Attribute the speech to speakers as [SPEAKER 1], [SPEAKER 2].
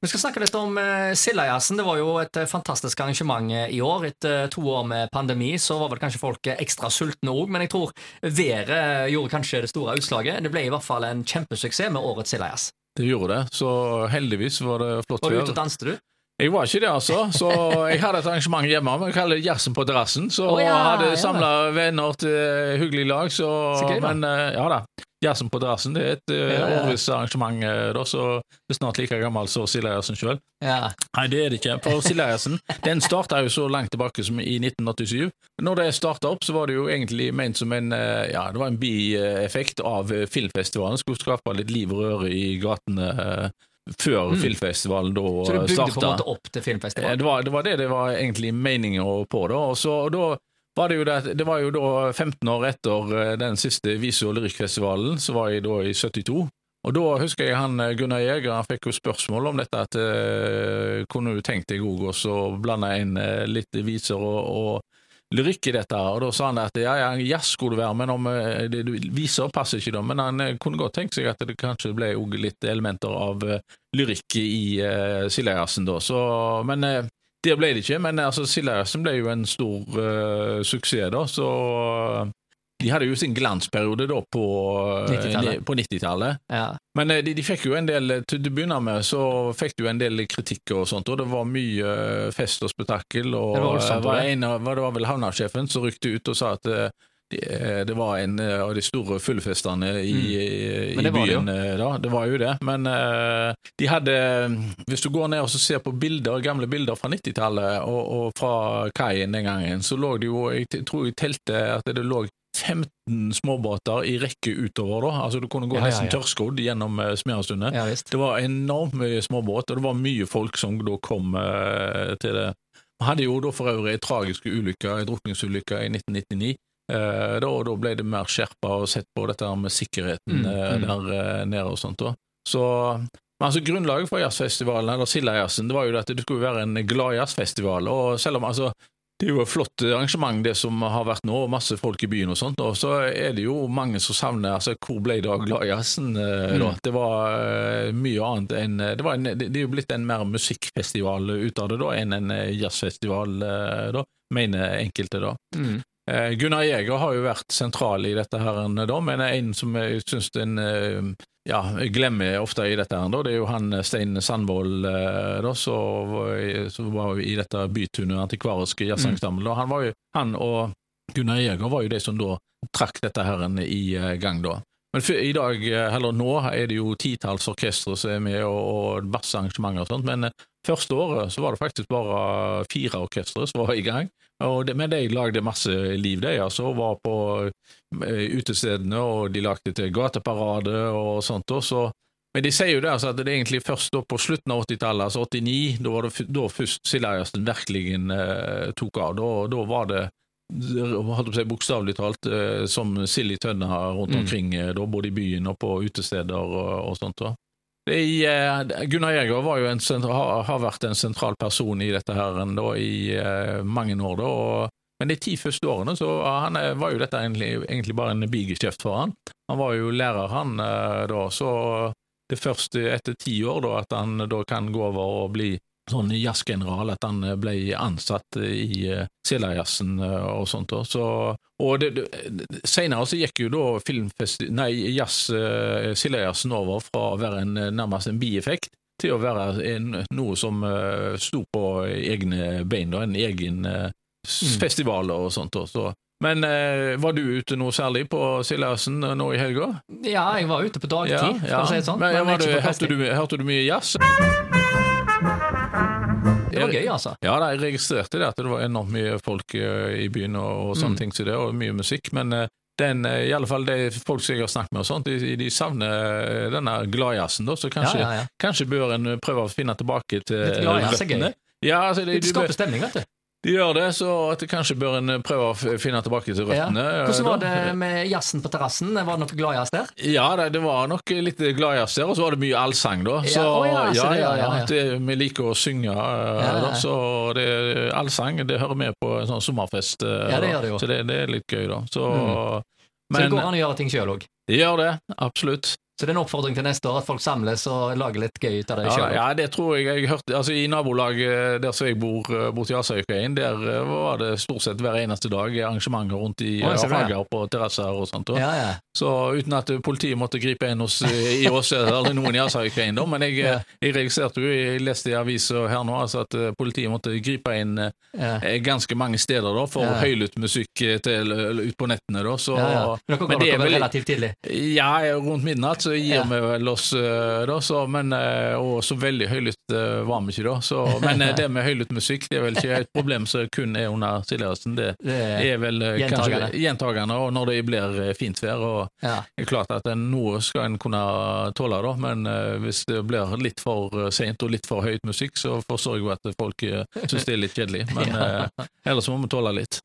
[SPEAKER 1] Vi skal snakke litt om uh, Sildajazzen. Det var jo et uh, fantastisk arrangement uh, i år. Etter to år med pandemi så var vel kanskje folk ekstra sultne òg, men jeg tror været gjorde kanskje det store utslaget. Det ble i hvert fall en kjempesuksess med årets Sildajazz.
[SPEAKER 2] Det gjorde det, så heldigvis var det flott
[SPEAKER 1] vær. Var du ute og danste, du?
[SPEAKER 2] Jeg var ikke det, altså. Så jeg hadde et arrangement hjemme. Vi kaller det Jazzen på terrassen. Så oh, ja, hadde samla venner til hyggelig lag. Så, så gøy, men ja da. Jazzen på terrassen det er et uh, ja, årvis arrangement, uh, da, så det er snart like gammel som Sildajazzen sjøl.
[SPEAKER 1] Ja.
[SPEAKER 2] Nei, det er det ikke. For Sildajazzen den starta jo så langt tilbake som i 1987. Når det starta opp, så var det jo egentlig ment som en uh, ja, det var en bieffekt av filmfestivalen. Skulle skape litt liv og røre i gatene før mm. filmfestivalen da starta.
[SPEAKER 1] Så du bygde på en måte opp til filmfestivalen?
[SPEAKER 2] Det var det var det, det var egentlig meninga på. da, og så og da var det, jo det, det var jo da 15 år etter eh, den siste vise- og lyrikkfestivalen, så var jeg da i 72. Og da husker jeg han eh, Gunnar Jæger han fikk jo spørsmål om dette, at uh, kunne du tenkt deg òg å blande inn uh, litt viser og, og lyrikk i dette, og da sa han at ja, ja, jazz skulle det være, men om uh, det, viser passer ikke da, men han kunne godt tenkt seg at det kanskje ble litt elementer av lyrikk i uh, Sildajazzen da, så, men det ble det ikke, men altså, Sildajazzen ble jo en stor uh, suksess, da, så de hadde jo sin glansperiode da på 90-tallet.
[SPEAKER 1] 90 ja.
[SPEAKER 2] Men de, de, fikk jo en del Til å begynne med så fikk de jo en del kritikk og sånt, og det var mye fest og spetakkel. Og det var, var, en, det var vel havnasjefen som rykte ut og sa at det, det, var en eh, av de store fullfestene i, mm. i byen det eh, da. Det var jo det. Men de hadde Hvis du går ned og ser på bilder, gamle bilder fra 90-tallet og, og, fra kaien den gangen, så lå det jo Jeg tror jeg telte at det lå 15 småbåter i rekke utover. da, altså Du kunne gå ja, nesten ja, ja. tørrskodd gjennom uh, Smeasundet.
[SPEAKER 1] Ja,
[SPEAKER 2] det var enormt mye småbåt, og det var mye folk som da kom uh, til det. Vi hadde jo da for øvrig en tragisk ulykke, en drukningsulykke i 1999. Eh, da, da, ble det mer skjerpa og sett på dette med sikkerheten mm, eh, mm. der eh, nede og sånt. da. Så altså Grunnlaget for jazzfestivalen, eller Sildajazzen, det var jo at det skulle være en glad jazzfestival. Og selv om altså det er jo et flott arrangement, det som har vært nå, og masse folk i byen og sånt. Og så er det jo mange som savner altså, Hvor ble det av gladjazzen? Mm. Det var mye annet enn det, en, det, er jo blitt en mer musikkfestival ut av det da, enn en jazzfestival, da, mener enkelte. da. Mm. Eh, Gunnar Jæger har jo vært sentral i dette, her, da, men en som jeg syns en eh, ja, glemmer ofte i dette, her, da, det er jo han eh, Stein Sandvold som var i dette bytunet antikvariske jazzensemble. Mm. Han, han og Gunnar Jæger var jo de som da trakk dette her i gang. da. Men for, i dag, eller nå, er det jo titalls orkestre som er med, og, og bassearrangementer og sånt, men første året så var det faktisk bare fire orkestre som var i gang. Det, men de lagde masse liv, de. altså, Var på uh, utestedene, og de lagde til gateparade og sånt. Også. Men de sier jo det, altså, at det er egentlig først på slutten av 80-tallet, altså 89, da var det da først Sildajazzen virkelig uh, tok av. Da, da var det holdt på bokstavelig talt, uh, som sild i tønne rundt mm. omkring, mm. da, både i byen og på utesteder og, og sånt. da. I, uh, Gunnar Jæger har, har, vært en sentral person i dette her da, i uh, mange år. Da, og, men de ti første årene så han, eh, var jo dette egentlig, egentlig bare en bigeskjeft for han. Han var jo lærer, han da, så det første etter ti år da, at han da kan gå over og bli sånn jazzgeneral at han ble ansatt i uh, Sildajazzen og sånt. Så, og det, det, senere så gikk jo da nei, jazz, Sildajazzen over fra å være en, nærmest en bieffekt til å være en, noe som uh, sto på egne bein, da, en egen uh, festival og sånt. Da. Så men eh, var du ute noe særlig på Sildajazzen nå i helga?
[SPEAKER 1] Ja, jeg var ute på dagtid, ja, ja. for å si det sånn.
[SPEAKER 2] Men, men du, hørte, du, hørte, du, mye jazz?
[SPEAKER 1] Det var gøy, altså.
[SPEAKER 2] Ja, da, jeg registrerte det, at det var enormt mye folk uh, i byen og, og sånne mm. ting som det, og mye musikk. Men uh, den, uh, i alle fall det folk som jeg har snakket med, og sånt, de, de savner denne gladjazzen. Så kanskje, ja, ja, kanskje, bør en prøve å finne tilbake til
[SPEAKER 1] Litt gladjazz er gøy.
[SPEAKER 2] Ja, altså, det,
[SPEAKER 1] det skaper stemning, vet du.
[SPEAKER 2] De gjør det, så at kanskje bør en prøve å finne tilbake til røttene.
[SPEAKER 1] Ja. Hvordan var det med jazzen på terrassen? Var det noe gladjazz der?
[SPEAKER 2] Ja, det, var nok litt gladjazz der, og så var det mye allsang, da. Så,
[SPEAKER 1] ja, oh, ja,
[SPEAKER 2] ja, ja, ja, det, Vi liker å synge, da, så det, allsang det hører med på en sånn sommerfest.
[SPEAKER 1] Ja, det gjør det jo.
[SPEAKER 2] Så det, det er litt gøy, da. Så,
[SPEAKER 1] mm. men, så det går an å gjøre ting sjøl òg?
[SPEAKER 2] Det gjør det, absolutt.
[SPEAKER 1] Så det er en oppfordring til neste år at folk samles og lager litt gøy ut av det
[SPEAKER 2] Ja,
[SPEAKER 1] sjøl.
[SPEAKER 2] ja, det tror jeg jeg hørte. Altså, I nabolaget der som jeg bor, eh, borti Asaøykeien, der eh, var det stort sett hver eneste dag arrangementer rundt i
[SPEAKER 1] oh,
[SPEAKER 2] eh,
[SPEAKER 1] det.
[SPEAKER 2] hager på terrasser og sånt. Og.
[SPEAKER 1] Ja, ja.
[SPEAKER 2] Så uten at politiet måtte gripe inn hos, i oss, eller noen i Asaøykeien, da. Men jeg,
[SPEAKER 1] Ja.
[SPEAKER 2] jeg registrerte jo, jeg leste i avisa her nå, altså at eh, politiet måtte gripe inn eh,
[SPEAKER 1] ja.
[SPEAKER 2] ganske mange steder da, for
[SPEAKER 1] Ja.
[SPEAKER 2] høylytt musikk eh, til, ut på nettene. da. Så,
[SPEAKER 1] ja, ja. Men
[SPEAKER 2] men det er
[SPEAKER 1] dere vel- relativt tidlig?
[SPEAKER 2] ja, rundt midnatt så gir vi vel oss eh, da, så, men, eh, og så veldig høylytt eh, var vi ikke da. Så, men det med høylytt musikk det er vel ikke et problem som kun er under stillheten. Det
[SPEAKER 1] Det er,
[SPEAKER 2] vel
[SPEAKER 1] Gjentagende.
[SPEAKER 2] kanskje gjentagende, og når det blir fint vær. og
[SPEAKER 1] ja.
[SPEAKER 2] det er klart at Noe skal en kunne tåle, da, men hvis det blir litt for seint og litt for høyt musikk, så forstår jeg jo at folk syns det er litt kjedelig. Men
[SPEAKER 1] Ja.
[SPEAKER 2] ellers må vi tåle litt.